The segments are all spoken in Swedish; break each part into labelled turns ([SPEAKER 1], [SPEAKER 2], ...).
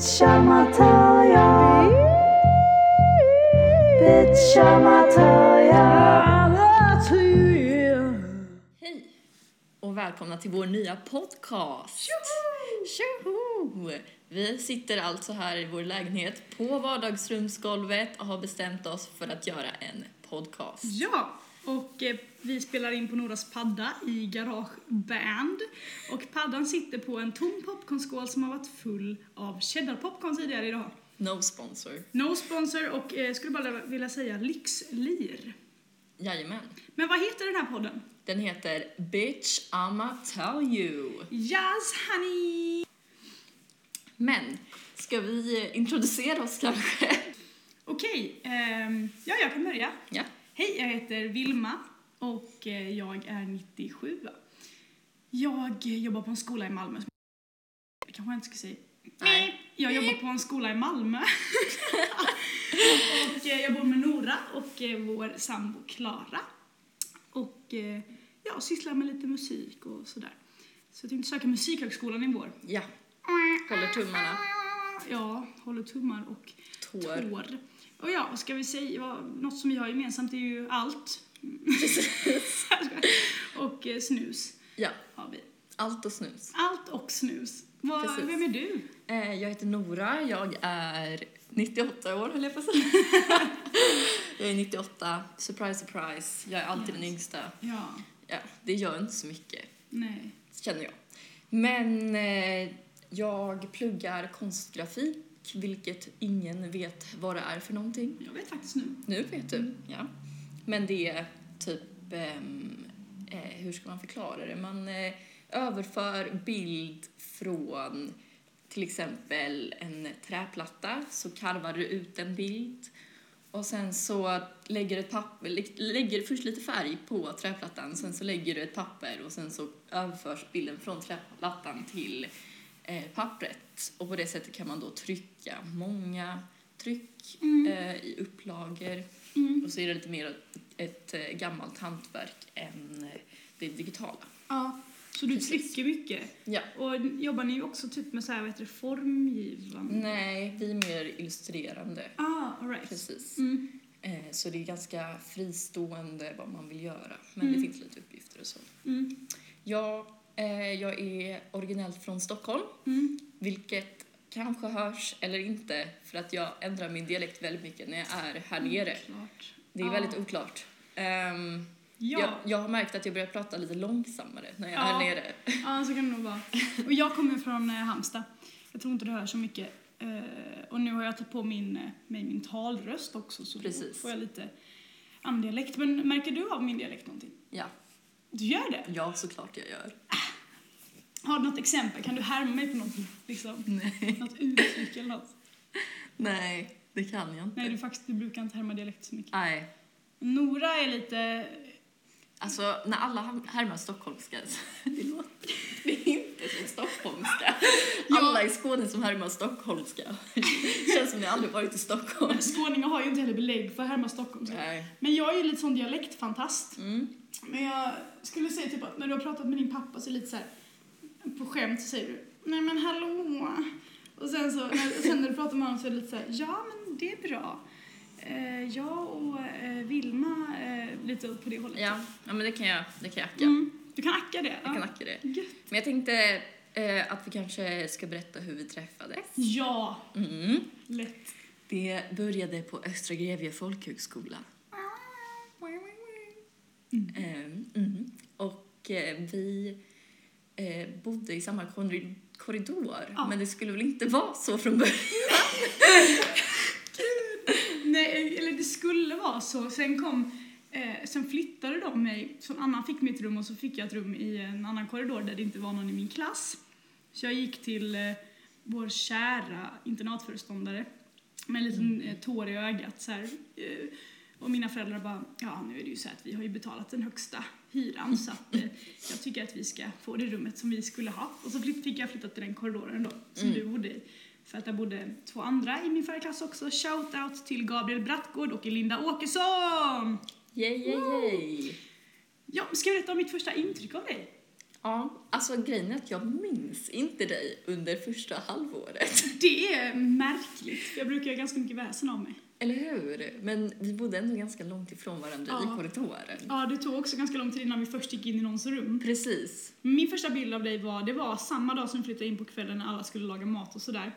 [SPEAKER 1] Bitch, I'ma tell ya. Bitch, I'ma tell ya.
[SPEAKER 2] Hej och välkomna till vår nya podcast. Tjoho! Vi sitter alltså här i vår lägenhet på vardagsrumsgolvet och har bestämt oss för att göra en podcast.
[SPEAKER 3] Ja, och eh, vi spelar in på Noras padda i Garage Band. Och paddan sitter på en tom popcornskål som har varit full av cheddarpopcorn tidigare idag.
[SPEAKER 2] No sponsor.
[SPEAKER 3] No sponsor och eh, skulle bara vilja säga lyxlir.
[SPEAKER 2] Jajamän.
[SPEAKER 3] Men vad heter den här podden?
[SPEAKER 2] Den heter Bitch I'ma tell you.
[SPEAKER 3] Yes honey!
[SPEAKER 2] Men, ska vi eh, introducera oss kanske?
[SPEAKER 3] Okej, ehm, ja jag kan börja.
[SPEAKER 2] Ja.
[SPEAKER 3] Hej, jag heter Vilma och eh, jag är 97. Jag eh, jobbar på en skola i Malmö. Det kanske jag inte ska säga.
[SPEAKER 2] Nej.
[SPEAKER 3] Jag jobbar på en skola i Malmö. och eh, jag bor med Nora och vår sambo Klara. Och ja, sysslar med lite musik och sådär. Så jag tänkte söka Musikhögskolan i vår.
[SPEAKER 2] Ja. Håller tummarna.
[SPEAKER 3] Ja, håller tummar och
[SPEAKER 2] Tår.
[SPEAKER 3] tår. Och ja, vad ska vi säga? Något som vi har gemensamt är ju allt. och eh, snus
[SPEAKER 2] Ja.
[SPEAKER 3] har vi.
[SPEAKER 2] Allt och snus.
[SPEAKER 3] Allt och snus.
[SPEAKER 2] Precis.
[SPEAKER 3] vem är du?
[SPEAKER 2] Eh, Jag heter Nora, jag är 98 år höll jag på att säga. jag är 98, surprise surprise, jag är alltid den
[SPEAKER 3] Yes.
[SPEAKER 2] yngsta.
[SPEAKER 3] Ja,
[SPEAKER 2] Ja, det gör inte så mycket,
[SPEAKER 3] nej.
[SPEAKER 2] känner jag. Men eh, jag pluggar konstgrafik, vilket ingen vet vad det är för någonting.
[SPEAKER 3] Jag vet faktiskt nu.
[SPEAKER 2] Nu vet du,
[SPEAKER 3] Mm.
[SPEAKER 2] ja. Men det är typ, ehm, eh, hur ska man förklara det? Man eh, överför bild från till exempel en träplatta, så karvar du ut en bild och sen så lägger du ett papper, lä- lägger först lite färg på träplattan, sen så lägger du ett papper och sen så överförs bilden från träplattan till eh, pappret. Och på det sättet kan man då trycka många tryck eh, i upplagor.
[SPEAKER 3] Mm.
[SPEAKER 2] Och så är det lite mer ett eh, gammalt hantverk än eh, det digitala.
[SPEAKER 3] Ja, så du
[SPEAKER 2] Precis.
[SPEAKER 3] trycker mycket.
[SPEAKER 2] Ja.
[SPEAKER 3] Och jobbar ni också typ med så här, vad heter det, formgivande?
[SPEAKER 2] Nej, vi är mer illustrerande.
[SPEAKER 3] Ah, all right.
[SPEAKER 2] Precis.
[SPEAKER 3] Mm.
[SPEAKER 2] Eh, så det är ganska fristående vad man vill göra. Men
[SPEAKER 3] Mm.
[SPEAKER 2] det finns lite uppgifter och så.
[SPEAKER 3] Mm.
[SPEAKER 2] Jag, jag är originellt från Stockholm,
[SPEAKER 3] Mm.
[SPEAKER 2] vilket kanske hörs eller inte för att jag ändrar min dialekt väldigt mycket när jag är här nere.
[SPEAKER 3] Klart.
[SPEAKER 2] Det är
[SPEAKER 3] Ja.
[SPEAKER 2] väldigt oklart. Ehm,
[SPEAKER 3] Ja.
[SPEAKER 2] jag, jag har märkt att jag börjar prata lite långsammare när jag är
[SPEAKER 3] Ja.
[SPEAKER 2] här nere.
[SPEAKER 3] Ja, så kan det nog vara. Och jag kommer från eh, Halmstad. Jag tror inte det hörs så mycket. Eh, och nu har jag tagit på min, eh, mig min talröst också så då
[SPEAKER 2] Precis.
[SPEAKER 3] får jag lite annan dialekt. Men märker du av min dialekt någonting?
[SPEAKER 2] Ja,
[SPEAKER 3] Du gör det?
[SPEAKER 2] ja såklart jag gör.
[SPEAKER 3] Du något exempel? Kan du härma mig på något, liksom,
[SPEAKER 2] Nej.
[SPEAKER 3] något uttryck eller något?
[SPEAKER 2] Nej, det kan jag inte.
[SPEAKER 3] Nej, du, faktiskt, du brukar inte härma dialekt så mycket.
[SPEAKER 2] Nej.
[SPEAKER 3] Nora är lite...
[SPEAKER 2] Alltså, när alla härmar stockholmska, det låter det är inte som stockholmska. Alla i Skåne som härmar stockholmska. Känns som ni aldrig varit i Stockholm.
[SPEAKER 3] Skåningar har ju inte heller belägg för att härma Stockholm.
[SPEAKER 2] Nej.
[SPEAKER 3] Men jag är ju lite sån dialektfantast.
[SPEAKER 2] Mm.
[SPEAKER 3] Men jag skulle säga typ att när du har pratat med din pappa så är det lite så här på skämt så säger du nej men hallå. Och sen så när, sen när du pratar med honom så är det lite så här ja men det är bra. Eh, jag och eh, Vilma eh, lite på det hållet.
[SPEAKER 2] Ja, ja, men det kan jag, det kan jag acka.
[SPEAKER 3] Mm. Du kan acka det?
[SPEAKER 2] Jag kan
[SPEAKER 3] ja.
[SPEAKER 2] acka det.
[SPEAKER 3] Gött.
[SPEAKER 2] Men jag tänkte eh, att vi kanske ska berätta hur vi träffades.
[SPEAKER 3] Ja,
[SPEAKER 2] Mm.
[SPEAKER 3] lätt.
[SPEAKER 2] Det började på Östra Grevie folkhögskola. Mm. Mm. Och eh, vi eh, bodde i samma korri- korridor,
[SPEAKER 3] Ja.
[SPEAKER 2] men det skulle väl inte vara så från början?
[SPEAKER 3] Nej, eller det skulle vara så. Sen kom, eh, sen flyttade de mig, så en annan fick mitt rum och så fick jag ett rum i en annan korridor där det inte var någon i min klass. Så jag gick till eh, vår kära internatföreståndare med en liten eh, tår i ögat så här. Eh, och mina föräldrar bara, ja nu är det ju så här att vi har ju betalat den högsta hyran så att eh, jag tycker att vi ska få det rummet som vi skulle ha. Och så fick jag flytta till den korridoren då, som
[SPEAKER 2] Mm.
[SPEAKER 3] du bodde i. För att där bodde två andra i min förra klass också. Shout out till Gabriel Brattgård och Linda Åkesson!
[SPEAKER 2] Yay, yay, yay!
[SPEAKER 3] Ja, ska jag berätta om mitt första intryck av dig?
[SPEAKER 2] Ja, alltså grejen är att jag minns inte dig under första halvåret.
[SPEAKER 3] Det är märkligt, jag brukar göra ganska mycket väsen av mig.
[SPEAKER 2] Eller hur? Men vi bodde ändå ganska långt ifrån varandra
[SPEAKER 3] Ja.
[SPEAKER 2] i korridoren.
[SPEAKER 3] Ja, det tog också ganska lång tid innan vi först gick in i någons rum.
[SPEAKER 2] Precis.
[SPEAKER 3] Min första bild av dig var, det var samma dag som vi flyttade in på kvällen när alla skulle laga mat och sådär.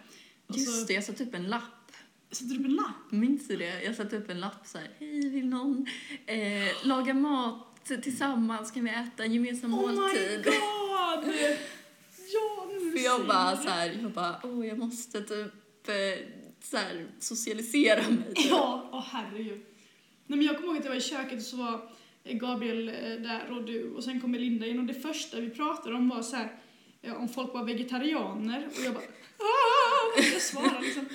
[SPEAKER 3] Och
[SPEAKER 2] Just
[SPEAKER 3] så
[SPEAKER 2] det, jag satte upp en lapp.
[SPEAKER 3] satte du upp en lapp.
[SPEAKER 2] Minns du det? Jag satte upp en lapp så här. Hej, vill någon eh, laga mat tillsammans? Kan vi äta en gemensam
[SPEAKER 3] Oh my
[SPEAKER 2] måltid?
[SPEAKER 3] god! Ja, nu
[SPEAKER 2] För jag bara så här, jag bara, åh, jag måste typ eh, så här, socialisera mig. typ.
[SPEAKER 3] Ja, åh herregud. Nej, men jag kommer ihåg att jag var i köket och så var Gabriel eh, där och du och sen kom Melinda in och det första vi pratade om var så här, eh, om folk var vegetarianer och jag bara "Ah!" jag svarade liksom.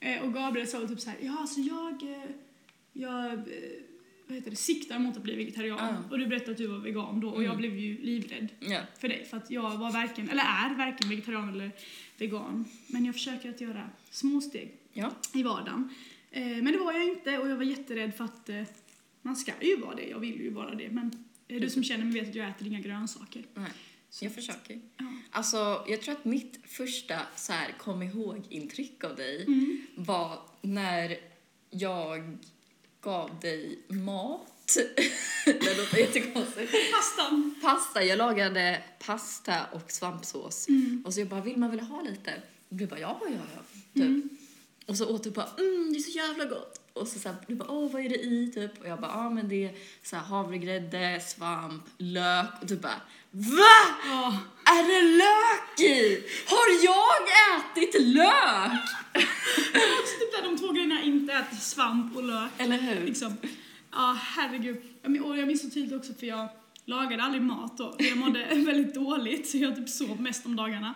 [SPEAKER 3] Eh, Och Gabriel sa typ så här, ja alltså jag, jag vad heter det, siktar mot att bli vegetarian.
[SPEAKER 2] Ja.
[SPEAKER 3] Och du berättade att du var vegan då och jag
[SPEAKER 2] Mm.
[SPEAKER 3] blev ju livrädd
[SPEAKER 2] Ja.
[SPEAKER 3] för dig för att jag var varken, eller är varken vegetarian eller vegan. Men jag försöker att göra små steg
[SPEAKER 2] ja.
[SPEAKER 3] i vardagen. Eh, men det var jag inte och jag var jätterädd för att eh, man ska ju vara det, jag vill ju vara det. Men du som känner mig vet att jag äter inga grönsaker.
[SPEAKER 2] Nej, jag försöker.
[SPEAKER 3] Ja.
[SPEAKER 2] Alltså, jag tror att mitt första så här, kom ihåg-intryck av dig
[SPEAKER 3] Mm.
[SPEAKER 2] var när jag gav dig mat. det låter jättekonstigt.
[SPEAKER 3] Pastan!
[SPEAKER 2] Pasta, jag lagade pasta och svampsås.
[SPEAKER 3] Mm.
[SPEAKER 2] Och så jag bara, vill man vilja ha lite? Och du bara, ja, ja, ja. Typ.
[SPEAKER 3] Mm.
[SPEAKER 2] Och så åt du bara, mm, det är så jävla gott. Och så, så här, du bara, åh, vad är det i? Typ. Och jag bara, ja, men det är så här, havregrädde, svamp, lök. Och du bara, va?
[SPEAKER 3] Ja.
[SPEAKER 2] Är det lök i? Har jag ätit lök?
[SPEAKER 3] Så typ där de två grejerna inte äter svamp och lök.
[SPEAKER 2] Eller hur?
[SPEAKER 3] Liksom. Ja, herregud. Jag Och jag minns så tydligt också för jag lagade aldrig mat då. Jag mådde väldigt dåligt så jag typ sov mest om dagarna.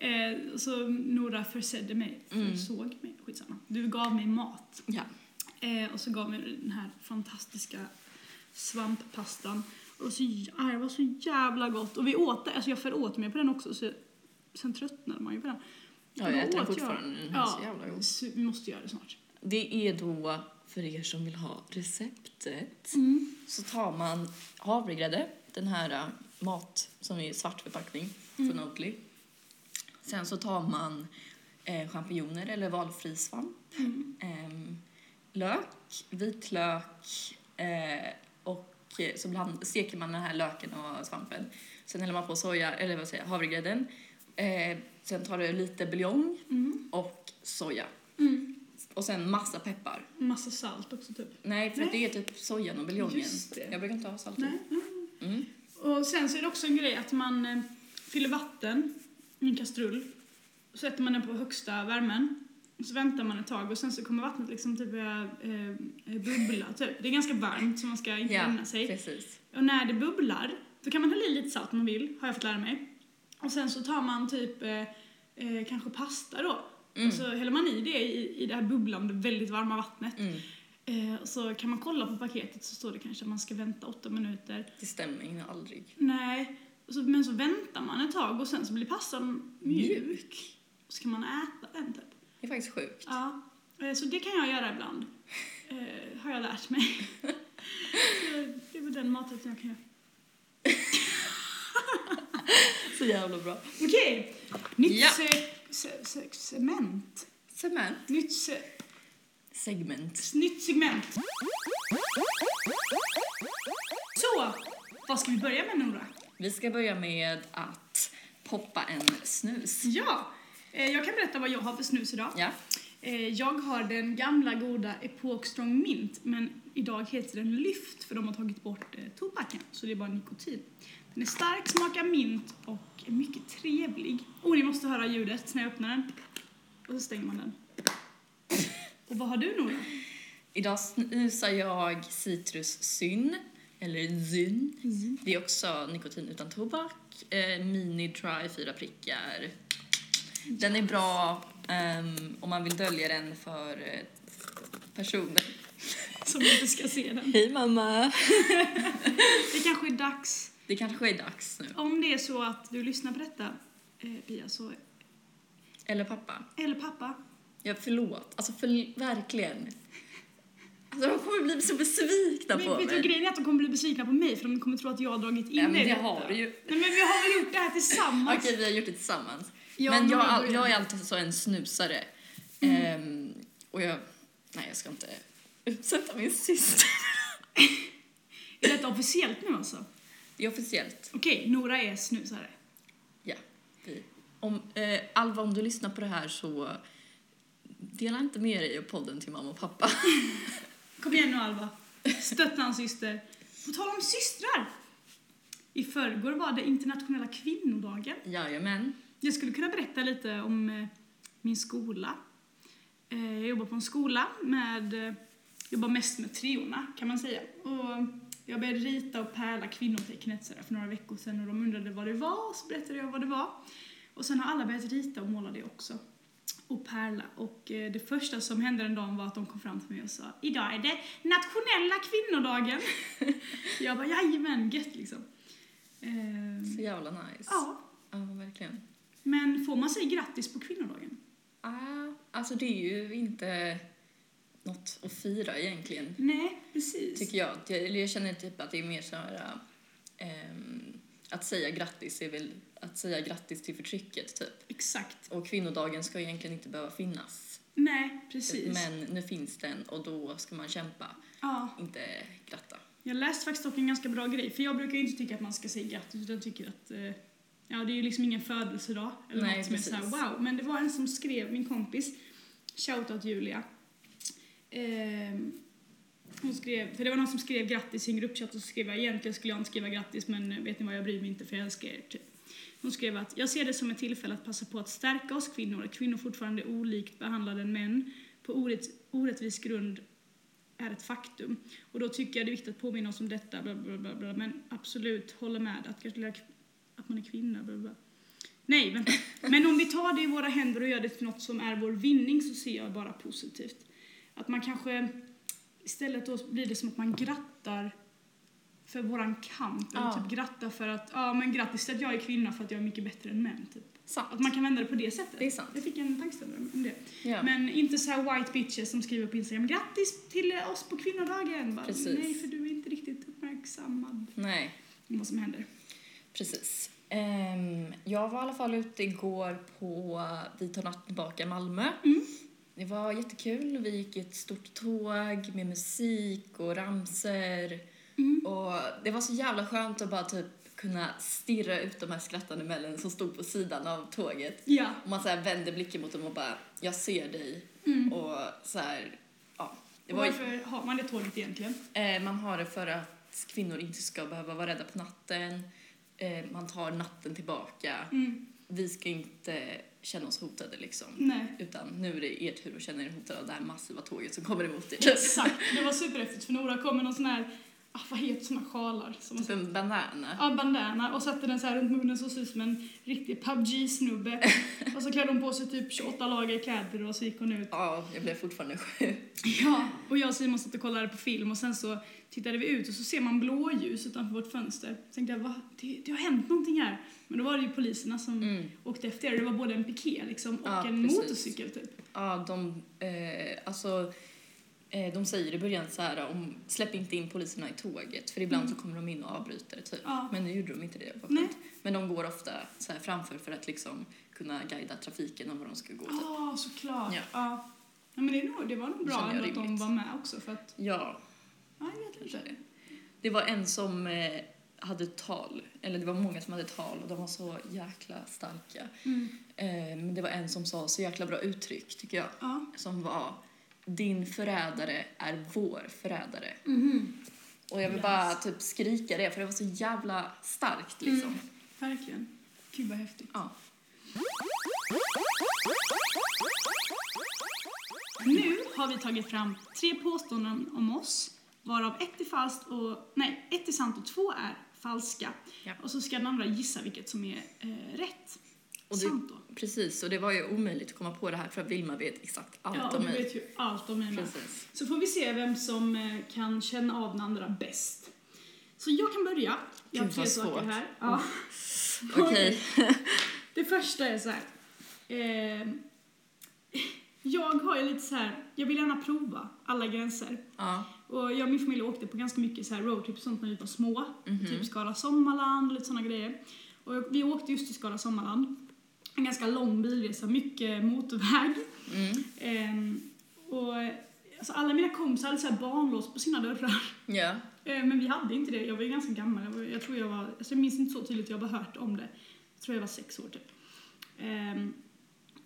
[SPEAKER 3] Eh, så Nora försedde mig,
[SPEAKER 2] Mm.
[SPEAKER 3] försåg mig, skitsamma. Du gav mig mat.
[SPEAKER 2] Ja.
[SPEAKER 3] Eh, och så gav mig den här fantastiska svamppastan. Och det var så, ah, det var så jävla gott. Och vi åt det, alltså jag föråt mig på den också så sen tröttnade man ju på den.
[SPEAKER 2] Ja, jag äter den
[SPEAKER 3] åt
[SPEAKER 2] fortfarande. Den
[SPEAKER 3] Ja,
[SPEAKER 2] så jävla god.
[SPEAKER 3] så vi måste göra det snart.
[SPEAKER 2] Det är då, för er som vill ha receptet,
[SPEAKER 3] Mm.
[SPEAKER 2] så tar man havregrädde, den här äh, mat som är i svart förpackning
[SPEAKER 3] Mm.
[SPEAKER 2] från Oatly. Sen så tar man eh, champinjoner eller valfri svamp,
[SPEAKER 3] Mm.
[SPEAKER 2] ehm, lök, vitlök eh, och eh, så bland, steker man den här löken och svampen. Sen häller man på soja, eller vad säger jag, havregrädden. Eh, sen tar du lite buljong
[SPEAKER 3] Mm.
[SPEAKER 2] och soja.
[SPEAKER 3] Mm.
[SPEAKER 2] Och sen massa peppar.
[SPEAKER 3] Massa salt också typ.
[SPEAKER 2] Nej, för
[SPEAKER 3] Nej.
[SPEAKER 2] det är typ sojan och buljongen. Jag brukar inte ha salt.
[SPEAKER 3] Nej. Mm.
[SPEAKER 2] Mm.
[SPEAKER 3] Och sen så är det också en grej att man eh, fyller vatten i en kastrull. Så sätter man den på högsta värmen. Och så väntar man ett tag och sen så kommer vattnet liksom typ börja eh, bubbla typ. Det är ganska varmt så man ska inte
[SPEAKER 2] Ja,
[SPEAKER 3] lämna sig.
[SPEAKER 2] precis.
[SPEAKER 3] Och när det bubblar, då kan man hälla i lite salt om man vill, har jag fått lära mig. Och sen så tar man typ eh, eh, kanske pasta då.
[SPEAKER 2] Mm.
[SPEAKER 3] Och så häller man i det i, i det här bubblande, väldigt varma vattnet.
[SPEAKER 2] Mm.
[SPEAKER 3] Eh, och så kan man kolla på paketet så står det kanske att man ska vänta åtta minuter.
[SPEAKER 2] Det stämmer ju aldrig.
[SPEAKER 3] Nej, så, men så väntar man ett tag och sen så blir pastan mjuk. Och så kan man äta den typ.
[SPEAKER 2] Det är faktiskt sjukt.
[SPEAKER 3] Ja, eh, så det kan jag göra ibland. Eh, har jag lärt mig. så det är väl den maträtten jag kan göra.
[SPEAKER 2] Så jävla bra.
[SPEAKER 3] Okej, nytt
[SPEAKER 2] Ja.
[SPEAKER 3] se, se, se, segment.
[SPEAKER 2] Cement.
[SPEAKER 3] Nytt, se,
[SPEAKER 2] Segment.
[SPEAKER 3] nytt segment. Så, vad ska vi börja med Nora?
[SPEAKER 2] Vi ska börja med att poppa en snus.
[SPEAKER 3] Ja, eh, jag kan berätta vad jag har för snus idag.
[SPEAKER 2] Ja.
[SPEAKER 3] Eh, Jag har den gamla goda Epoch Strong Mint, men idag heter den Lyft för de har tagit bort eh, tobaken, så det är bara nikotin. Den är stark, smakar mint och är mycket trevlig. Och ni måste höra ljudet när jag öppnar den. Och så stänger man den. Och vad har du Nora?
[SPEAKER 2] Idag snusar jag citrussyn, eller zyn. Det är också nikotin utan tobak. Eh, mini dry, fyra prickar. Den är bra ehm, om man vill dölja den för eh, personer.
[SPEAKER 3] Som inte ska se den.
[SPEAKER 2] Hej mamma!
[SPEAKER 3] Det kanske är dags,
[SPEAKER 2] Det kanske är dags nu.
[SPEAKER 3] om det är så att du lyssnar på detta, eh, Pia, så,
[SPEAKER 2] Eller pappa.
[SPEAKER 3] eller pappa,
[SPEAKER 2] Ja, förlåt. Alltså för, verkligen. Alltså de kommer bli så besvikna
[SPEAKER 3] Men
[SPEAKER 2] på
[SPEAKER 3] vet du,
[SPEAKER 2] mig.
[SPEAKER 3] grejen är att de kommer bli besvikna på mig för de kommer tro att jag har dragit in
[SPEAKER 2] Ja, men det
[SPEAKER 3] detta.
[SPEAKER 2] har du ju.
[SPEAKER 3] Nej men vi har väl gjort det här tillsammans?
[SPEAKER 2] Okej, vi har gjort det tillsammans.
[SPEAKER 3] Ja,
[SPEAKER 2] men jag,
[SPEAKER 3] börjar.
[SPEAKER 2] jag är alltid så en snusare.
[SPEAKER 3] Mm.
[SPEAKER 2] Ehm, och jag... Nej, jag ska inte utsätta min syster.
[SPEAKER 3] Är detta officiellt nu alltså?
[SPEAKER 2] Det är officiellt.
[SPEAKER 3] Okej, Nora är snusare.
[SPEAKER 2] Ja. Vi. Om, eh, Alva, om du lyssnar på det här så dela inte med dig av podden till mamma och pappa.
[SPEAKER 3] Kom igen nu Alva. Stötta en syster. På tal om systrar. I förrgår var det internationella kvinnodagen.
[SPEAKER 2] Jajamän.
[SPEAKER 3] Jag skulle kunna berätta lite om eh, min skola. Eh, jag jobbar på en skola med, eh, jobbar mest med treorna kan man säga. Och jag började rita och pärla kvinnotecknet sådär för några veckor sedan och de undrade vad det var och så berättade jag vad det var. Och sen har alla börjat rita och måla det också. Och pärla. Och eh, det första som hände den dagen var att de kom fram till mig och sa Idag är det nationella kvinnodagen. jag bara jajamän, gött liksom. Eh,
[SPEAKER 2] Så jävla nice.
[SPEAKER 3] ja,
[SPEAKER 2] Ja, verkligen.
[SPEAKER 3] men får man säga grattis på kvinnodagen?
[SPEAKER 2] Ah, alltså det är ju inte något att fira egentligen.
[SPEAKER 3] Nej, precis.
[SPEAKER 2] Tycker jag. Eller jag känner typ att det är mer så här... ehm, att säga grattis är väl att säga grattis till förtrycket, typ.
[SPEAKER 3] Exakt.
[SPEAKER 2] Och kvinnodagen ska egentligen inte behöva finnas.
[SPEAKER 3] Nej, precis.
[SPEAKER 2] Men nu finns den och då ska man kämpa,
[SPEAKER 3] Ja,
[SPEAKER 2] inte gratta.
[SPEAKER 3] jag läste faktiskt dock en ganska bra grej, för jag brukar ju inte tycka att man ska säga grattis, utan tycker att eh, Ja, det är ju liksom ingen födelsedag eller
[SPEAKER 2] Nej,
[SPEAKER 3] något som är så här,
[SPEAKER 2] precis.
[SPEAKER 3] wow. Men det var en som skrev, min kompis, shoutout Julia. Ehm, hon skrev, för det var någon som skrev grattis i en gruppchatt och så skrev jag egentligen skulle jag inte skriva grattis men vet ni vad jag bryr mig inte för jag älskar er. Typ. Hon skrev att jag ser det som ett tillfälle att passa på att stärka oss kvinnor. Kvinnor fortfarande olikt behandlade än män på orätt, orättvis grund är ett faktum. Och då tycker jag det är viktigt att påminna oss om detta, bla, bla, bla, bla. men absolut håller med att att man är kvinna, bla, bla. Nej, vänta. Men om vi tar det i våra händer och gör det till något som är vår vinning så ser jag bara positivt. Att man kanske istället då blir det som att man grattar för våran kamp. Eller
[SPEAKER 2] Ja.
[SPEAKER 3] typ grattar för att, ja men grattis till att jag är kvinna för att jag är mycket bättre än män. Typ.
[SPEAKER 2] Sant.
[SPEAKER 3] Att man kan vända det på det sättet.
[SPEAKER 2] Det är sant.
[SPEAKER 3] Jag fick en tankeställare om det.
[SPEAKER 2] Ja.
[SPEAKER 3] Men inte så här white bitches som skriver på Instagram grattis till oss på kvinnodagen. Bara,
[SPEAKER 2] Precis.
[SPEAKER 3] Nej, för du är inte riktigt uppmärksammad
[SPEAKER 2] Nej,
[SPEAKER 3] om vad som händer.
[SPEAKER 2] precis. Ehm, jag var i alla fall ute igår på Vi tar natten tillbaka Malmö.
[SPEAKER 3] Mm.
[SPEAKER 2] Det var jättekul. Vi gick i ett stort tåg med musik och ramser.
[SPEAKER 3] Mm.
[SPEAKER 2] Och det var så jävla skönt att bara typ kunna stirra ut de här skrattande männen som stod på sidan av tåget.
[SPEAKER 3] Ja.
[SPEAKER 2] Och man så här vände blicken mot dem och bara, jag ser dig.
[SPEAKER 3] Mm.
[SPEAKER 2] Och så här, ja. Det var,
[SPEAKER 3] Varför har man det tåget egentligen?
[SPEAKER 2] eh, man har det för att kvinnor inte ska behöva vara rädda på natten. Eh, man tar natten tillbaka.
[SPEAKER 3] Mm.
[SPEAKER 2] Vi ska inte känna oss hotade liksom.
[SPEAKER 3] Nej.
[SPEAKER 2] Utan nu är det er tur att känna er hotade av det här massiva tåget som kommer emot er.
[SPEAKER 3] Exakt. Det var superhäftigt för Nora kom med någon sån här, ah, vad heter såna sjalar? Som
[SPEAKER 2] Typ en bandana.
[SPEAKER 3] Ja, bandana och satte den så här runt munnen så såg ut som en riktig PubG-snubbe. och så klädde hon på sig typ 28 lager kläder och så gick hon ut.
[SPEAKER 2] Ja, jag blev fortfarande sjuk.
[SPEAKER 3] Ja, och jag och Simon satt och kollade på film och sen så tittade vi ut och så ser man blåljus utanför vårt fönster. Så tänkte jag, Va? Det, det har hänt någonting här. Men då var det ju poliserna som
[SPEAKER 2] Mm.
[SPEAKER 3] åkte efter. Det var både en piké liksom och
[SPEAKER 2] Ja,
[SPEAKER 3] en
[SPEAKER 2] precis.
[SPEAKER 3] motorcykel typ.
[SPEAKER 2] Ja, de, eh, alltså, de säger i början så här, om, släpp inte in poliserna i tåget, för ibland
[SPEAKER 3] Mm.
[SPEAKER 2] så kommer de in och avbryter det, typ.
[SPEAKER 3] Ja.
[SPEAKER 2] Men nu gjorde de inte det. Men de går ofta så här framför för att liksom kunna guida trafiken om var de ska gå. Typ.
[SPEAKER 3] Såklart.
[SPEAKER 2] Ja.
[SPEAKER 3] Ja. Ja, men det, nog, det var nog bra att de
[SPEAKER 2] rimligt.
[SPEAKER 3] var med också för att,
[SPEAKER 2] Ja,
[SPEAKER 3] ja, jag vet inte.
[SPEAKER 2] det var en som eh, hade tal, eller det var många som hade tal och de var så jäkla starka.
[SPEAKER 3] Mm.
[SPEAKER 2] Eh, men det var en som sa så jäkla bra uttryck, tycker jag,
[SPEAKER 3] Ja.
[SPEAKER 2] som var din förrädare är vår förrädare.
[SPEAKER 3] Mhm.
[SPEAKER 2] Och jag vill
[SPEAKER 3] Yes.
[SPEAKER 2] bara typ skrika det för det var så jävla starkt liksom.
[SPEAKER 3] Mm. Verkligen. Gud vad häftigt.
[SPEAKER 2] Ja.
[SPEAKER 3] Nu har vi tagit fram tre påståenden om oss, varav ett är falskt och, nej, ett är sant och två är falska.
[SPEAKER 2] Ja.
[SPEAKER 3] Och så ska den andra gissa vilket som är eh, rätt.
[SPEAKER 2] Och det-
[SPEAKER 3] sant då.
[SPEAKER 2] Precis, och det var ju omöjligt att komma på det här för att Vilma vet exakt allt
[SPEAKER 3] Ja,
[SPEAKER 2] om mig.
[SPEAKER 3] vet ju allt om mig.
[SPEAKER 2] Precis.
[SPEAKER 3] Så får vi se vem som eh, kan känna av den andra bäst. Så jag kan börja. Jag har tre saker här. Ja.
[SPEAKER 2] Okej.
[SPEAKER 3] Det första är så här. Eh, jag har ju lite så här, jag vill gärna prova alla gränser.
[SPEAKER 2] Ja.
[SPEAKER 3] Och jag och min familj åkte på ganska mycket så här roadtrip och sånt när vi var små.
[SPEAKER 2] Mhm.
[SPEAKER 3] Typ Skara Sommarland och lite sådana grejer. Och vi åkte just till Skara Sommarland. En ganska lång bilresa, mycket motorväg.
[SPEAKER 2] Mm.
[SPEAKER 3] Ehm, och alltså alla mina kompisar hade så här barnlås på sina dörrar.
[SPEAKER 2] Ja.
[SPEAKER 3] Ehm, men vi hade inte det. Jag var ju ganska gammal. Jag, var, jag tror jag var, alltså jag minns inte så tydligt, jag har bara hört om det. Jag tror jag var sex år typ. Ehm,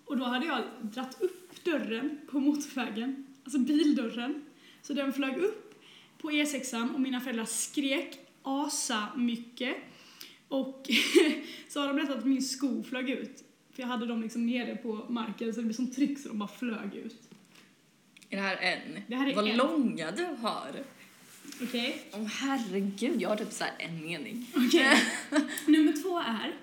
[SPEAKER 3] och då hade jag dratt upp dörren på motorvägen, alltså bildörren. Så den flög upp på E6an och mina föräldrar skrek asa mycket. Och så har de berättat att min sko flög ut. För jag hade dem liksom nere på marken så det blev som tryck så de bara flög ut.
[SPEAKER 2] Är det här en?
[SPEAKER 3] Det här är
[SPEAKER 2] Vad
[SPEAKER 3] en.
[SPEAKER 2] långa du har.
[SPEAKER 3] Okej?
[SPEAKER 2] Åh herregud, jag har typ så här en mening.
[SPEAKER 3] Okej. Nummer två är,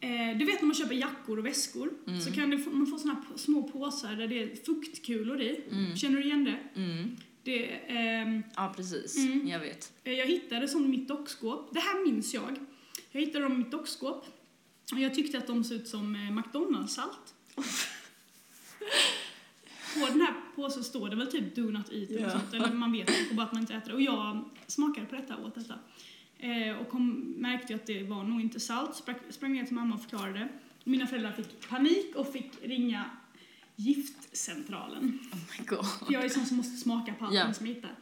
[SPEAKER 3] eh, du vet när man köper jackor och väskor
[SPEAKER 2] Mm.
[SPEAKER 3] så kan du få, man få såna p- små påsar där det är fuktkulor i.
[SPEAKER 2] Mm.
[SPEAKER 3] Känner du igen det?
[SPEAKER 2] Mm.
[SPEAKER 3] det ehm,
[SPEAKER 2] Ja, precis.
[SPEAKER 3] Mm.
[SPEAKER 2] Jag vet.
[SPEAKER 3] eh, jag hittade som i mitt dockskåp. Det här minns jag. Jag hittade dem i mitt dockskåp. Jag tyckte att de såg ut som eh, McDonalds-salt. På den här påsen står det väl typ do not eat eller
[SPEAKER 2] Ja.
[SPEAKER 3] sånt, eller man vet och bara att man inte äter det. Och jag smakade på detta och åt detta. Eh, och kom, märkte att det var nog inte salt, sprang, sprang ner till mamma och förklarade. Mina föräldrar fick panik och fick ringa giftcentralen.
[SPEAKER 2] Oh my god.
[SPEAKER 3] För jag är sån som måste smaka på allting
[SPEAKER 2] Ja.
[SPEAKER 3] som jag hittar.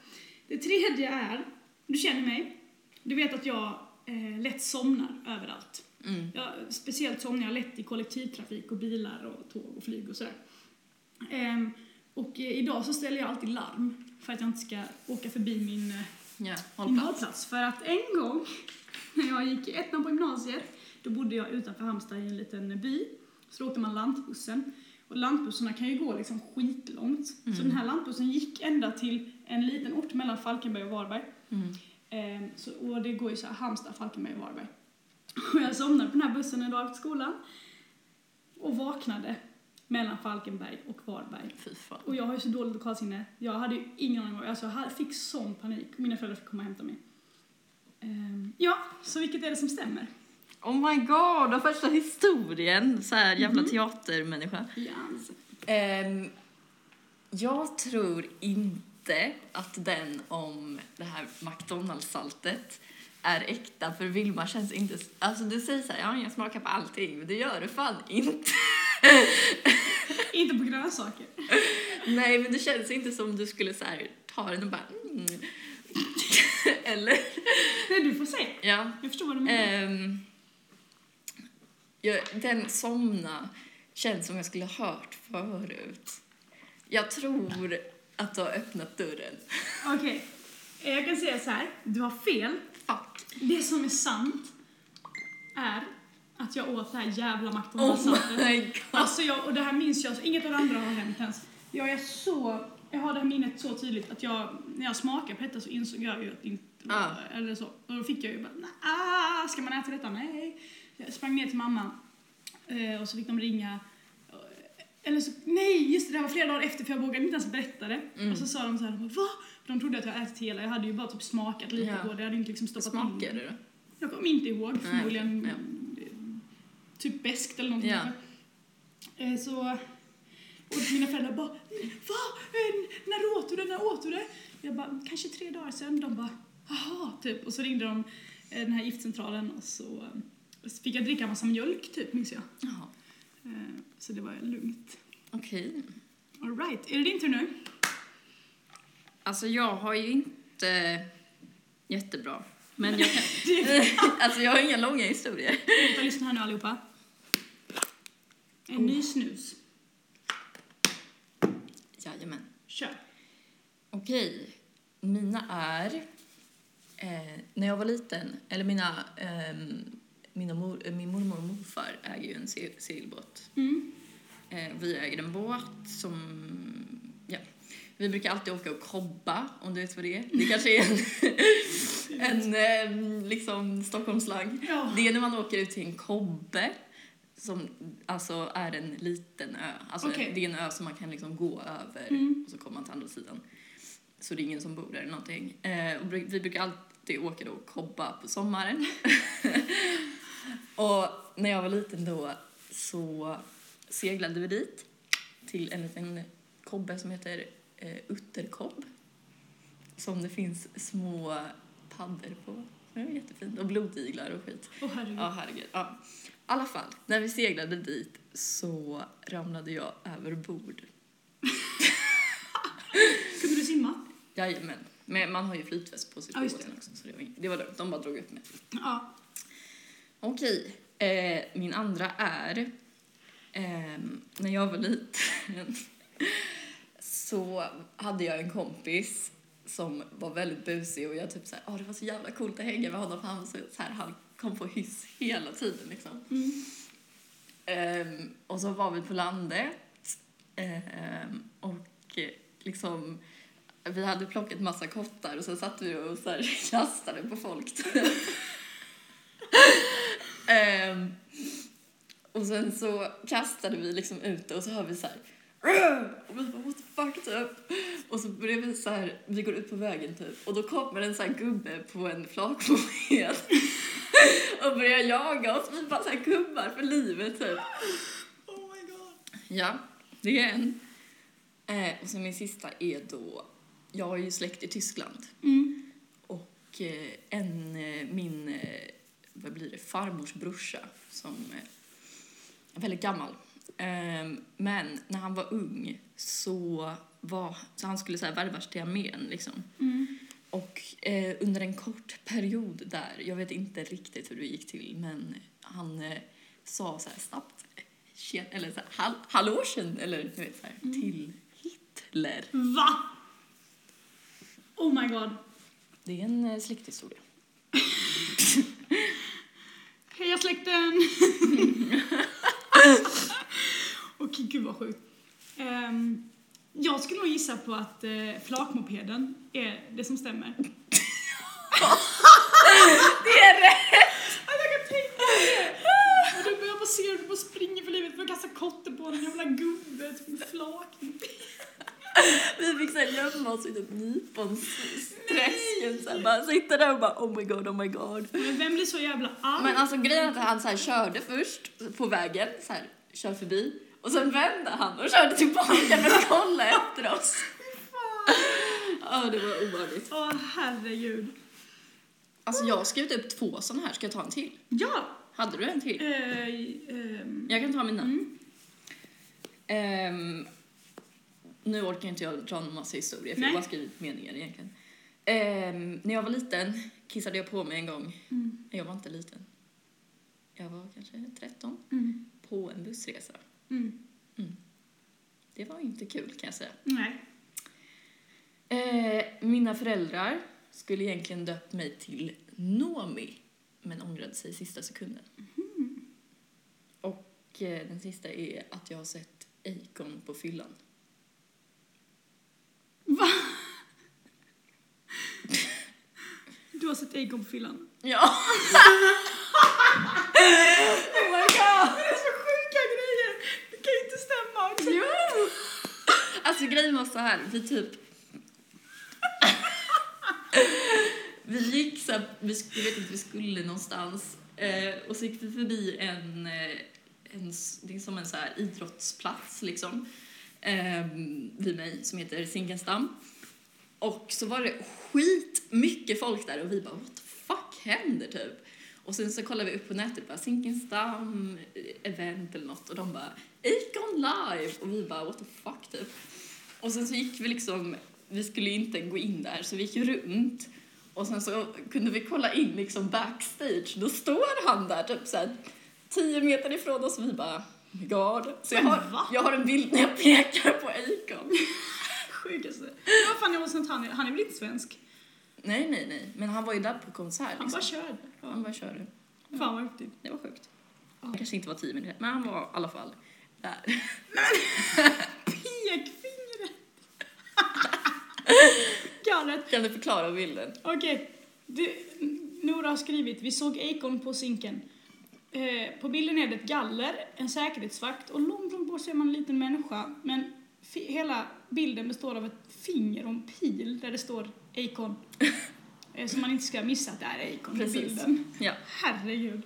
[SPEAKER 3] Det tredje är, du känner mig, du vet att jag eh, lätt somnar överallt.
[SPEAKER 2] Mm.
[SPEAKER 3] Jag, speciellt somnar jag lätt i kollektivtrafik och bilar och tåg och flyg och sådär. Ehm, och eh, idag så ställer jag alltid larm för att jag inte ska åka förbi min, eh,
[SPEAKER 2] Ja,
[SPEAKER 3] min
[SPEAKER 2] håll plats.
[SPEAKER 3] hållplats. För att en gång när jag gick i ettan på gymnasiet, då bodde jag utanför Halmstad i en liten by. Så då åkte man lantbussen. Och lantbussarna kan ju gå liksom skitlångt. Så den här lantbussen gick ända till en liten ort mellan Falkenberg och Varberg.
[SPEAKER 2] Mm.
[SPEAKER 3] Ehm, så, och det går ju så här Halmstad, Falkenberg och Varberg. Och jag somnade på den här bussen en dag efter skolan. Och vaknade mellan Falkenberg och Varberg. Och jag har ju så dåligt lokalsinne. Jag hade ju ingen aning om, alltså jag fick sån panik. Mina föräldrar fick komma och hämta mig. Ehm, ja, så vilket är det som stämmer?
[SPEAKER 2] Oh my god, och första historien. Så här jävla
[SPEAKER 3] Mhm.
[SPEAKER 2] teatermänniska.
[SPEAKER 3] Yes.
[SPEAKER 2] Ehm, jag tror inte att den om det här McDonalds-saltet är äkta för Vilma känns inte... Alltså du säger så här, ja jag smakar på allting men det gör du fan inte.
[SPEAKER 3] Inte på grönsaker.
[SPEAKER 2] Nej men det känns inte som du skulle så här, ta den och bara mm. Eller?
[SPEAKER 3] Nej, du får se.
[SPEAKER 2] Ja.
[SPEAKER 3] Jag förstår vad du menar.
[SPEAKER 2] Ehm, jag, den somna känns som jag skulle ha hört förut. Jag tror att du har öppnat dörren.
[SPEAKER 3] Okej, Eh, jag kan säga så här. Du har fel.
[SPEAKER 2] Fuck.
[SPEAKER 3] Det som är sant är att jag åt det här jävla
[SPEAKER 2] Oh
[SPEAKER 3] McDonalds-saltet.
[SPEAKER 2] my god.
[SPEAKER 3] Alltså jag, och det här minns jag, så inget av det andra har hänt ens. Jag är så, jag har det här minnet så tydligt att jag, när jag smakade på detta så insåg jag ju att det inte var,
[SPEAKER 2] Ah.
[SPEAKER 3] eller så. Och då fick jag ju bara, ah, ska man äta detta? Nej. Jag sprang ner till mamma eh, och så fick de ringa. Eller så, nej, just det, det var flera dagar efter för jag vågade inte ens berätta det.
[SPEAKER 2] Mm.
[SPEAKER 3] Och så sa de så här, va? De trodde att jag hade ätit hela, jag hade ju bara typ smakat lite
[SPEAKER 2] Ja.
[SPEAKER 3] på det, jag hade inte liksom stoppat in
[SPEAKER 2] det då?
[SPEAKER 3] jag kommer inte ihåg,
[SPEAKER 2] Nej,
[SPEAKER 3] förmodligen
[SPEAKER 2] ja.
[SPEAKER 3] eh, typ beskt eller någonting.
[SPEAKER 2] Ja.
[SPEAKER 3] Eh, Så, och mina föräldrar bara, va? Eh, När åt du det? När åt du det? Jag bara, kanske tre dagar sedan. De bara, jaha, typ. Och så ringde de den här giftcentralen och så fick jag dricka en massa mjölk, typ, minns jag.
[SPEAKER 2] Jaha,
[SPEAKER 3] Så det var lugnt.
[SPEAKER 2] okej.
[SPEAKER 3] All right, är det din tur nu?
[SPEAKER 2] Alltså jag har ju inte jättebra. Men jag kan... alltså jag har inga långa historier.
[SPEAKER 3] Lyssna här nu allihopa. En ny snus.
[SPEAKER 2] Jajamän.
[SPEAKER 3] Kör.
[SPEAKER 2] Okej, mina är... Eh, när jag var liten, eller mina, ehm, mina mor, eh, min mormor och morfar äger ju en se- segelbåt.
[SPEAKER 3] Mm.
[SPEAKER 2] Eh, vi äger en båt som... Ja. Vi brukar alltid åka och kobba, om du vet vad det är. Det kanske är en, en eh, liksom Stockholmslang.
[SPEAKER 3] Ja.
[SPEAKER 2] Det är när man åker ut till en kobbe som alltså är en liten ö. Alltså
[SPEAKER 3] Okej.
[SPEAKER 2] Det är en ö som man kan liksom gå över
[SPEAKER 3] Mm.
[SPEAKER 2] och så kommer man till andra sidan. Så det är ingen som bor där eller någonting. Eh, och vi brukar alltid åka då och kobba på sommaren. och när jag var liten då så seglade vi dit till en liten kobbe som heter eh, utterkobb. Som det finns små paddor på. Det är jättefint. Och blodiglar och skit.
[SPEAKER 3] Åh herregud.
[SPEAKER 2] Ja, herregud. Ja. I alla fall, när vi seglade dit så ramlade jag över bord.
[SPEAKER 3] Kunde du simma?
[SPEAKER 2] Jajamän. Men man har ju flytväst på sig på båten också, så det var, det var lugnt. De bara drog upp mig.
[SPEAKER 3] Ja.
[SPEAKER 2] Okej, eh, min andra är ehm, när jag var liten så hade jag en kompis som var väldigt busig och jag typ såhär, åh det var så jävla coolt att hänga med honom för han var så, här, han kom på hyss hela tiden liksom.
[SPEAKER 3] Mm.
[SPEAKER 2] Um, och så var vi på landet um, och liksom vi hade plockat massa kottar och så satt vi och så här kastade på folk um, och sen så kastade vi liksom ut det och så hör vi så här och vi bara what the fuck typ. Och så börjar vi så här, vi går ut på vägen typ och då kommer en så här gubbe på en flakmoped och börjar jaga oss. Vi bara så här gubbar för livet typ.
[SPEAKER 3] Oh my god.
[SPEAKER 2] Ja, det är en. Eh, och så min sista är då, jag har ju släkt i Tyskland
[SPEAKER 3] Mm.
[SPEAKER 2] och eh, en, eh, min, eh, vad blir det, farmors brorsa som eh, är väldigt gammal. Ehm, men när han var ung så var, så han skulle så här värvas till armén liksom.
[SPEAKER 3] Mm.
[SPEAKER 2] Och eh, under en kort period där, jag vet inte riktigt hur det gick till, men han eh, sa så här snabbt, eller så här, hall, eller du vet så här, till Hitler.
[SPEAKER 3] Va? Oh my god.
[SPEAKER 2] Det är en eh, släkthistoria.
[SPEAKER 3] Heja släkten! Okej, gud vad sjukt. Ehm, jag skulle nog gissa på att uh, flakmopeden är det som stämmer.
[SPEAKER 2] Det är rätt!
[SPEAKER 3] Alltså, jag kan tänka mig det! Och du- bara ser hur du bara springer för livet för att kasta kotte på en jävla gubbe, typ flakmoped.
[SPEAKER 2] Vi fick så här gömma oss i typ nyponsträsken, här, bara sitta där och bara oh my god, oh my god.
[SPEAKER 3] Men vem blir så jävla arg?
[SPEAKER 2] Men alltså grejen är att han så här körde först på vägen, så här, kör förbi. Och sen vände han och körde tillbaka för att kolla efter oss. Ja, det var ovanligt.
[SPEAKER 3] Åh herregud.
[SPEAKER 2] Alltså jag har skrivit upp två sådana här, ska jag ta en till?
[SPEAKER 3] Ja!
[SPEAKER 2] Hade du en till?
[SPEAKER 3] Eh, ehm,
[SPEAKER 2] Jag kan ta mina.
[SPEAKER 3] Mm.
[SPEAKER 2] Ehm, nu orkar inte jag dra en massa historier för
[SPEAKER 3] Nej.
[SPEAKER 2] jag har bara skrivit meningar egentligen. Ehm, när jag var liten kissade jag på mig en gång.
[SPEAKER 3] Mm.
[SPEAKER 2] Jag var inte liten. Jag var kanske 13.
[SPEAKER 3] Mm.
[SPEAKER 2] På en bussresa.
[SPEAKER 3] Mm.
[SPEAKER 2] Det var inte kul kan jag säga.
[SPEAKER 3] Nej.
[SPEAKER 2] Eh, mina föräldrar skulle egentligen döpt mig till Nomi men ångrade sig i sista sekunden. Och eh, den sista är att jag har sett Akon på fyllan.
[SPEAKER 3] Va? Du har sett Acon på fyllan?
[SPEAKER 2] Ja! oh my god!
[SPEAKER 3] Det är så sjuka grejer! Det kan ju inte stämma!
[SPEAKER 2] Jo! Alltså grejen var så här, vi typ... vi gick så här, vi, jag vet inte, vi skulle någonstans eh, och så gick vi förbi en, eh, en det är som en så här idrottsplats liksom eh, vid mig som heter Zinkensdamm. Och så var det skit mycket folk där och vi bara what the fuck händer typ? Och sen så kollade vi upp på nätet bara Zinkensdamm eh, event eller något och de bara Icon live och vi bara what the fuck typ. Och sen så gick vi liksom, vi skulle ju inte gå in där så vi gick runt och sen så kunde vi kolla in liksom backstage, då står han där typ såhär tio meter ifrån oss och vi bara oh my god. Så jag har, jag har en bild när jag pekar på Icon.
[SPEAKER 3] Sjukaste. Vad fan, jag sånt han är, han är väl inte svensk?
[SPEAKER 2] Nej, nej, nej. Men han var ju där på konsert.
[SPEAKER 3] Han
[SPEAKER 2] Liksom.
[SPEAKER 3] bara körde.
[SPEAKER 2] Han
[SPEAKER 3] Ja.
[SPEAKER 2] bara körde.
[SPEAKER 3] Fan vad häftigt.
[SPEAKER 2] Det var sjukt.
[SPEAKER 3] Ja.
[SPEAKER 2] Han kanske inte var tio minuter, men han var i alla fall där.
[SPEAKER 3] Pekfingret! Galet.
[SPEAKER 2] Kan du förklara bilden?
[SPEAKER 3] Okej, du, Nora har skrivit, vi såg Acon på Zinken. Eh, på bilden är det ett galler, en säkerhetsvakt och långt, långt bort ser man en liten människa. Men hela bilden består av ett finger och en pil där det står Acon. eh, så man inte ska missa att det är Acon på bilden.
[SPEAKER 2] Ja.
[SPEAKER 3] Herregud.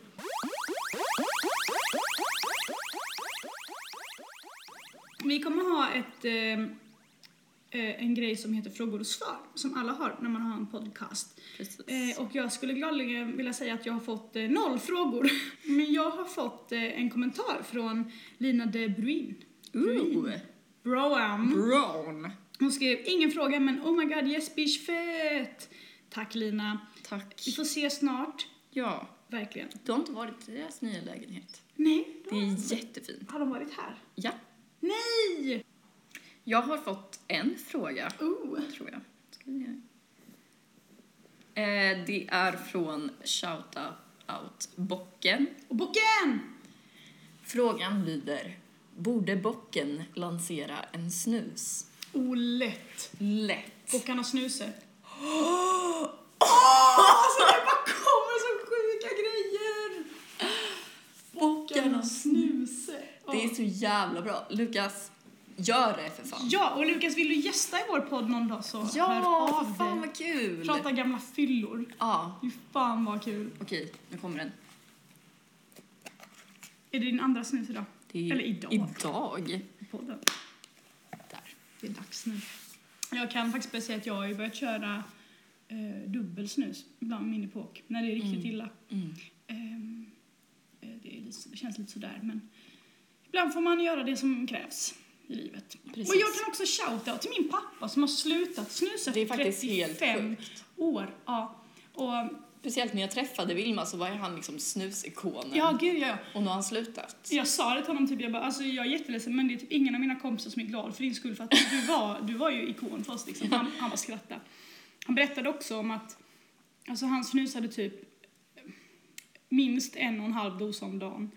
[SPEAKER 3] Vi kommer ha ett, eh, eh, en grej som heter frågor och svar, som alla har när man har en podcast. Eh, och jag skulle gladeligen vilja säga att jag har fått eh, noll frågor. Men jag har fått eh, en kommentar från Lina de Bruin.
[SPEAKER 2] Ooh,
[SPEAKER 3] Broam.
[SPEAKER 2] brown.
[SPEAKER 3] Hon skrev ingen fråga men oh my god yes bitch fett. Tack Lina.
[SPEAKER 2] Tack.
[SPEAKER 3] Vi får se snart.
[SPEAKER 2] Ja,
[SPEAKER 3] Verkligen.
[SPEAKER 2] du har inte varit i deras nya lägenhet.
[SPEAKER 3] Nej.
[SPEAKER 2] Det är jättefint.
[SPEAKER 3] Har de varit här?
[SPEAKER 2] Ja.
[SPEAKER 3] Nej!
[SPEAKER 2] Jag har fått en fråga,
[SPEAKER 3] Oh.
[SPEAKER 2] tror jag. Eh, det är från Shouta Out Bocken.
[SPEAKER 3] Och bocken!
[SPEAKER 2] Frågan lyder, borde bocken lansera en snus?
[SPEAKER 3] Oh, lätt.
[SPEAKER 2] Lätt.
[SPEAKER 3] Bockarna snuse. Åh! Alltså det bara kommer så sjuka grejer! Bockarna snuse.
[SPEAKER 2] Det är så jävla bra. Lukas, gör det för fan.
[SPEAKER 3] Ja, och Lukas vill du gästa i vår podd någon dag så hör
[SPEAKER 2] Ja,
[SPEAKER 3] av
[SPEAKER 2] fan
[SPEAKER 3] dig.
[SPEAKER 2] vad kul!
[SPEAKER 3] Prata gamla fyllor.
[SPEAKER 2] Ja,
[SPEAKER 3] Fy fan vad kul.
[SPEAKER 2] okej, nu kommer den.
[SPEAKER 3] Är det din andra snus idag?
[SPEAKER 2] Det är
[SPEAKER 3] Eller idag.
[SPEAKER 2] Idag?
[SPEAKER 3] podden?
[SPEAKER 2] Där.
[SPEAKER 3] Det är dags nu. Jag kan faktiskt bara säga att jag har ju börjat köra eh, dubbelsnus ibland min epok, när det är riktigt
[SPEAKER 2] Mm.
[SPEAKER 3] illa.
[SPEAKER 2] Mm.
[SPEAKER 3] Ehm, eh, det, är det känns lite sådär, men ibland får man göra det som krävs i livet.
[SPEAKER 2] Precis.
[SPEAKER 3] Och jag kan också shouta till min pappa som har slutat snusa
[SPEAKER 2] Det är faktiskt helt
[SPEAKER 3] 35
[SPEAKER 2] sjukt.
[SPEAKER 3] år. Ja. Och,
[SPEAKER 2] Speciellt när jag träffade Vilma så var han liksom snusikonen.
[SPEAKER 3] ja, gud ja, ja.
[SPEAKER 2] Och nu har han slutat.
[SPEAKER 3] Jag sa det till honom, typ, jag bara, alltså jag är jätteledsen men det är typ ingen av mina kompisar som är glad för din skull för att du var, du var ju ikon för oss liksom. Han, han bara skrattade. Han berättade också om att, alltså han snusade typ minst en och en halv dosa om dagen.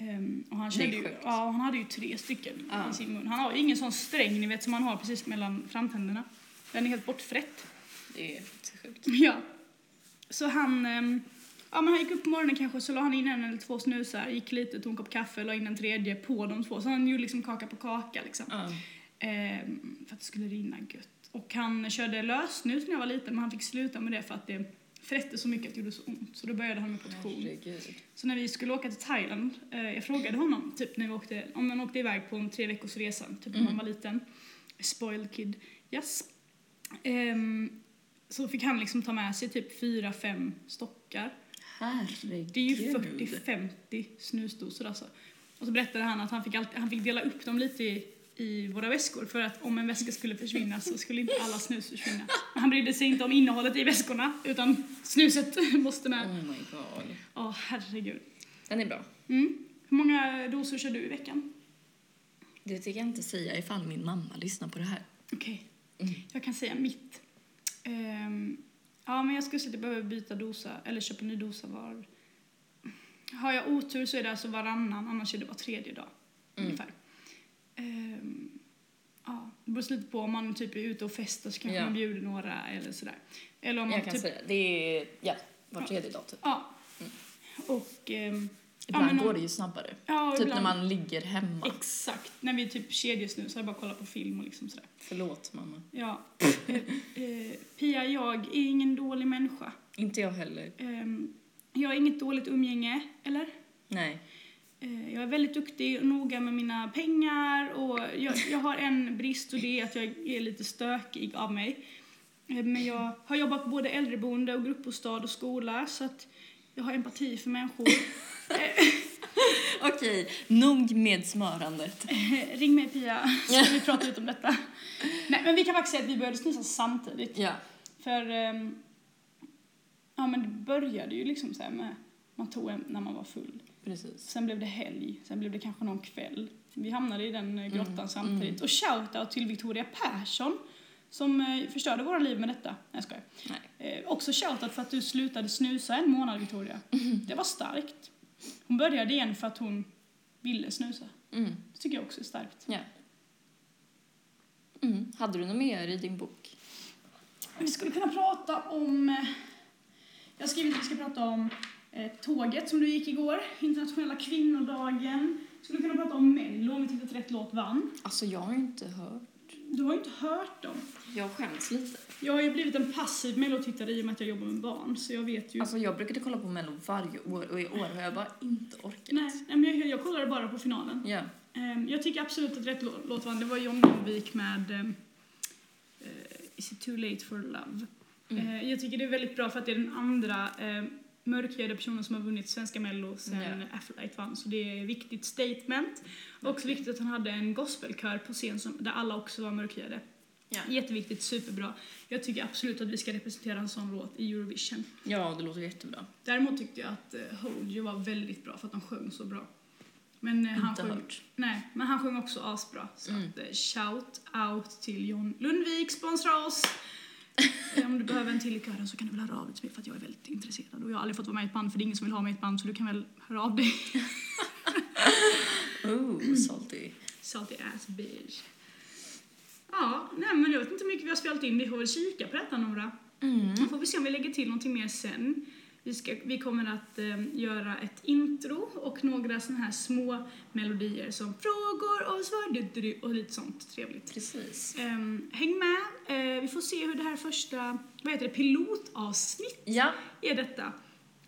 [SPEAKER 3] Ehm, och han, körde ju, ja, han hade ju tre stycken
[SPEAKER 2] Ja.
[SPEAKER 3] i sin mun. Han har ju ingen sån sträng ni vet som man har precis mellan framtänderna. Den är helt bortfrätt.
[SPEAKER 2] Det är sjukt.
[SPEAKER 3] Ja. Så han, ehm, ja, men han gick upp på morgonen kanske så la han in en eller två snusar, gick lite, tog en kopp kaffe, la in en tredje på de två. Så han gjorde liksom kaka på kaka liksom.
[SPEAKER 2] Ja.
[SPEAKER 3] Ehm, för att det skulle rinna gött. Och han körde lössnus när jag var liten men han fick sluta med det för att det frätte så mycket att det gjorde så ont. Så då började han med portion.
[SPEAKER 2] Herregud.
[SPEAKER 3] Så när vi skulle åka till Thailand, eh, jag frågade honom typ när vi åkte, om man åkte iväg på en tre veckors resa, typ när man var liten. Spoiled kid. Yes. Ehm, så fick han liksom ta med sig typ fyra, fem stockar.
[SPEAKER 2] Herregud.
[SPEAKER 3] Det är ju 40-50 snusdosor alltså. Och så berättade han att han fick, alltid, han fick dela upp dem lite i, i våra väskor för att om en väska skulle försvinna så skulle inte alla snus försvinna. Han brydde sig inte om innehållet i väskorna utan snuset måste med.
[SPEAKER 2] Oh my god.
[SPEAKER 3] Åh herregud.
[SPEAKER 2] Den är bra.
[SPEAKER 3] Mm. Hur många dosor kör du i veckan?
[SPEAKER 2] Det tänker jag inte säga ifall min mamma lyssnar på det här.
[SPEAKER 3] Okej,
[SPEAKER 2] Mm.
[SPEAKER 3] jag kan säga mitt. Ehm, ja, men jag skulle säga att jag behöver byta dosa, eller köpa en ny dosa var... Har jag otur så är det alltså varannan, annars är det var tredje dag.
[SPEAKER 2] Mm.
[SPEAKER 3] Ungefär. Ja, det beror lite på om man typ är ute och festar så kanske
[SPEAKER 2] Ja.
[SPEAKER 3] man bjuder några eller sådär. Eller om man
[SPEAKER 2] Jag kan
[SPEAKER 3] typ...
[SPEAKER 2] säga, det är ja, var tredje dag typ.
[SPEAKER 3] Ja. Och... ehm,
[SPEAKER 2] Ibland
[SPEAKER 3] men om-
[SPEAKER 2] går det ju snabbare.
[SPEAKER 3] ja,
[SPEAKER 2] Typ
[SPEAKER 3] ibland-
[SPEAKER 2] när man ligger hemma.
[SPEAKER 3] Exakt. När vi typ kedjesnusar, bara kollar på film och liksom sådär.
[SPEAKER 2] Förlåt mamma.
[SPEAKER 3] Ja. Eh, eh, Pia, jag är ingen dålig människa.
[SPEAKER 2] Inte jag heller.
[SPEAKER 3] Ehm, jag har inget dåligt umgänge, eller?
[SPEAKER 2] Nej.
[SPEAKER 3] Eh, jag är väldigt duktig och noga med mina pengar och jag, jag har en brist och det är att jag är lite stökig av mig. Eh, men jag har jobbat på både äldreboende och gruppbostad och skola så att jag har empati för människor.
[SPEAKER 2] Okej, nog med smörandet.
[SPEAKER 3] Eh, Ring mig Pia så vi prata lite om detta. Nej, men vi kan faktiskt säga att vi började snusa samtidigt.
[SPEAKER 2] Ja.
[SPEAKER 3] För ehm, ja, men det började ju liksom så med man tog en när man var full.
[SPEAKER 2] Precis.
[SPEAKER 3] Sen blev det helg, sen blev det kanske någon kväll. Vi hamnade i den eh, grottan
[SPEAKER 2] Mm,
[SPEAKER 3] samtidigt. Och shoutout till Victoria Persson som eh, förstörde våra liv med detta. Nej, jag skojar.
[SPEAKER 2] Nej.
[SPEAKER 3] Eh, också shoutout för att du slutade snusa en månad, Victoria.
[SPEAKER 2] Mm.
[SPEAKER 3] Det var starkt. Hon började igen för att hon ville snusa.
[SPEAKER 2] Mm.
[SPEAKER 3] Det tycker jag också är starkt.
[SPEAKER 2] Ja. Mm. Hade du något mer i din bok?
[SPEAKER 3] Vi skulle kunna prata om... eh, Jag har skrivit att vi ska prata om tåget som du gick igår, internationella kvinnodagen. Vi skulle kunna prata om Mello, om vi tyckte att rätt låt vann.
[SPEAKER 2] Alltså jag har inte hört.
[SPEAKER 3] Du har ju inte hört dem.
[SPEAKER 2] Jag skäms lite.
[SPEAKER 3] Jag har ju blivit en passiv mellotittare i och med att jag jobbar med barn, så jag vet ju...
[SPEAKER 2] Alltså jag brukade kolla på Mello varje år och i år har jag bara inte orkat.
[SPEAKER 3] nej, nej, men jag, jag kollade bara på finalen.
[SPEAKER 2] Ja.
[SPEAKER 3] Ehm, jag tycker absolut att rätt lå- låt vann. Det var John Lundvik med ehm, Is it too late for love?
[SPEAKER 2] Mm.
[SPEAKER 3] Eh, jag tycker det är väldigt bra för att det är den andra eh, mörkhyade personen som har vunnit svenska mello sen
[SPEAKER 2] Ja.
[SPEAKER 3] Afrolight vann. Så det är ett viktigt statement. Också viktigt att han hade en gospelkör på scen som, där alla också var mörkhyade.
[SPEAKER 2] Ja.
[SPEAKER 3] Jätteviktigt, superbra. Jag tycker absolut att vi ska representera en sån låt i Eurovision.
[SPEAKER 2] ja, det låter jättebra.
[SPEAKER 3] Däremot tyckte jag att uh, Hold You var väldigt bra för att de sjöng så bra. Men, eh, han sjöng,
[SPEAKER 2] hört.
[SPEAKER 3] nej, men han sjöng också asbra. Så
[SPEAKER 2] Mm.
[SPEAKER 3] att, eh, shout out till John Lundvik, sponsra oss! Eh, Om du behöver en till i kören så kan du väl höra av dig till mig för att jag är väldigt intresserad. Och jag har aldrig fått vara med i ett band för det är ingen som vill ha mig i ett band så du kan väl höra av dig.
[SPEAKER 2] Oh, salty.
[SPEAKER 3] Salty ass bitch. Ja, nej men jag vet inte hur mycket vi har spelat in. Vi får väl kika på detta Nora.
[SPEAKER 2] Mm.
[SPEAKER 3] Då får vi se om vi lägger till någonting mer sen. Vi, ska, vi kommer att eh, göra ett intro och några såna här små melodier som frågor och svar du, du, du, och lite sånt trevligt.
[SPEAKER 2] Precis.
[SPEAKER 3] Ehm, häng med. Eh, vi får se hur det här första, vad heter det, pilotavsnitt
[SPEAKER 2] Ja,
[SPEAKER 3] är detta.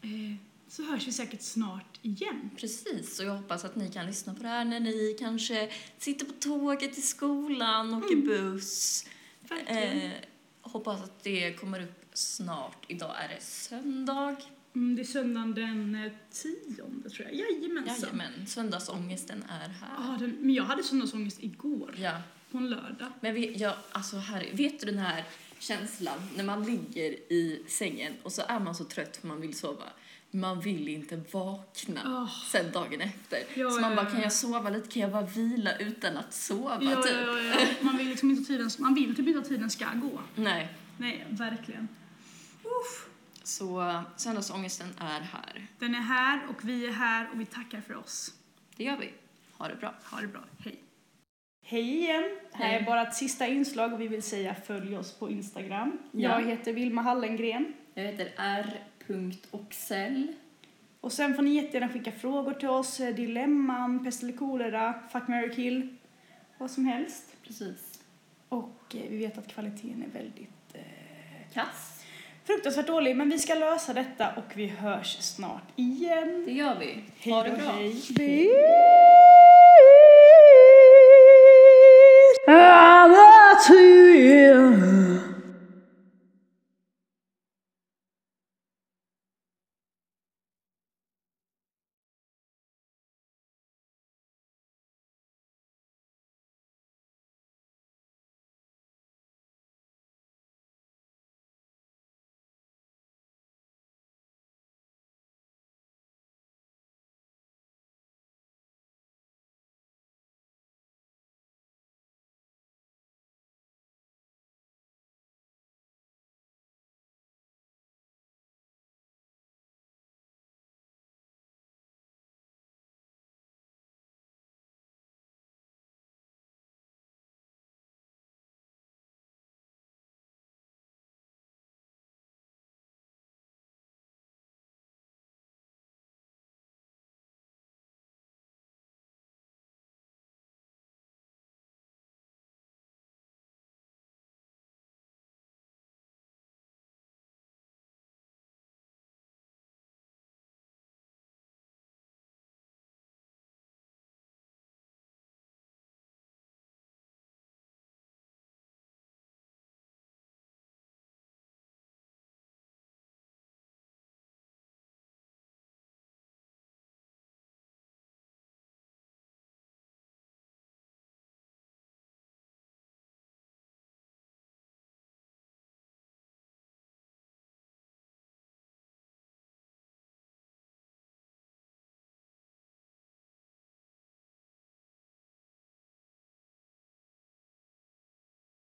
[SPEAKER 3] Eh, så hörs vi säkert snart igen.
[SPEAKER 2] precis. Och jag hoppas att ni kan lyssna på det här när ni kanske sitter på tåget till skolan, åker
[SPEAKER 3] Mm.
[SPEAKER 2] buss.
[SPEAKER 3] Verkligen.
[SPEAKER 2] Eh, hoppas att det kommer upp snart. Idag är det söndag.
[SPEAKER 3] Mm, det är söndagen den eh, tionde tror jag. Jajamensan.
[SPEAKER 2] Jajamän, söndagsångesten är här.
[SPEAKER 3] Ah, den, men jag hade söndagsångest igår,
[SPEAKER 2] Ja,
[SPEAKER 3] på en lördag.
[SPEAKER 2] men vi, ja, alltså här, vet du den här känslan när man ligger i sängen och så är man så trött för man vill sova. Man vill inte vakna
[SPEAKER 3] Ah.
[SPEAKER 2] sen dagen efter.
[SPEAKER 3] Ja,
[SPEAKER 2] så man
[SPEAKER 3] ja,
[SPEAKER 2] bara,
[SPEAKER 3] ja.
[SPEAKER 2] kan jag sova lite? Kan jag bara vila utan att sova?
[SPEAKER 3] Ja,
[SPEAKER 2] typ.
[SPEAKER 3] ja, ja, ja. Man vill liksom inte tiden, man vill typ inte att tiden ska gå.
[SPEAKER 2] Nej,
[SPEAKER 3] Nej, verkligen. Uff.
[SPEAKER 2] så söndagsångesten är här.
[SPEAKER 3] Den är här och vi är här och vi tackar för oss.
[SPEAKER 2] Det gör vi. Ha det bra.
[SPEAKER 3] Ha det bra. Hej. Hej igen. Här
[SPEAKER 2] Hej.
[SPEAKER 3] är bara ett sista inslag och vi vill säga följ oss på Instagram.
[SPEAKER 2] Ja.
[SPEAKER 3] Jag heter Vilma Hallengren.
[SPEAKER 2] Jag heter R.Oxell.
[SPEAKER 3] Och sen får ni jättegärna skicka frågor till oss, eh, dilemman, pest eller kolera, fuck, marry, kill, vad som helst.
[SPEAKER 2] Precis.
[SPEAKER 3] Och eh, vi vet att kvaliteten är väldigt eh,
[SPEAKER 2] Kass.
[SPEAKER 3] Fruktansvärt dålig, men vi ska lösa detta och vi hörs snart igen.
[SPEAKER 2] Det gör vi.
[SPEAKER 3] Hej
[SPEAKER 2] Ha det bra.
[SPEAKER 3] hej.
[SPEAKER 1] Alla till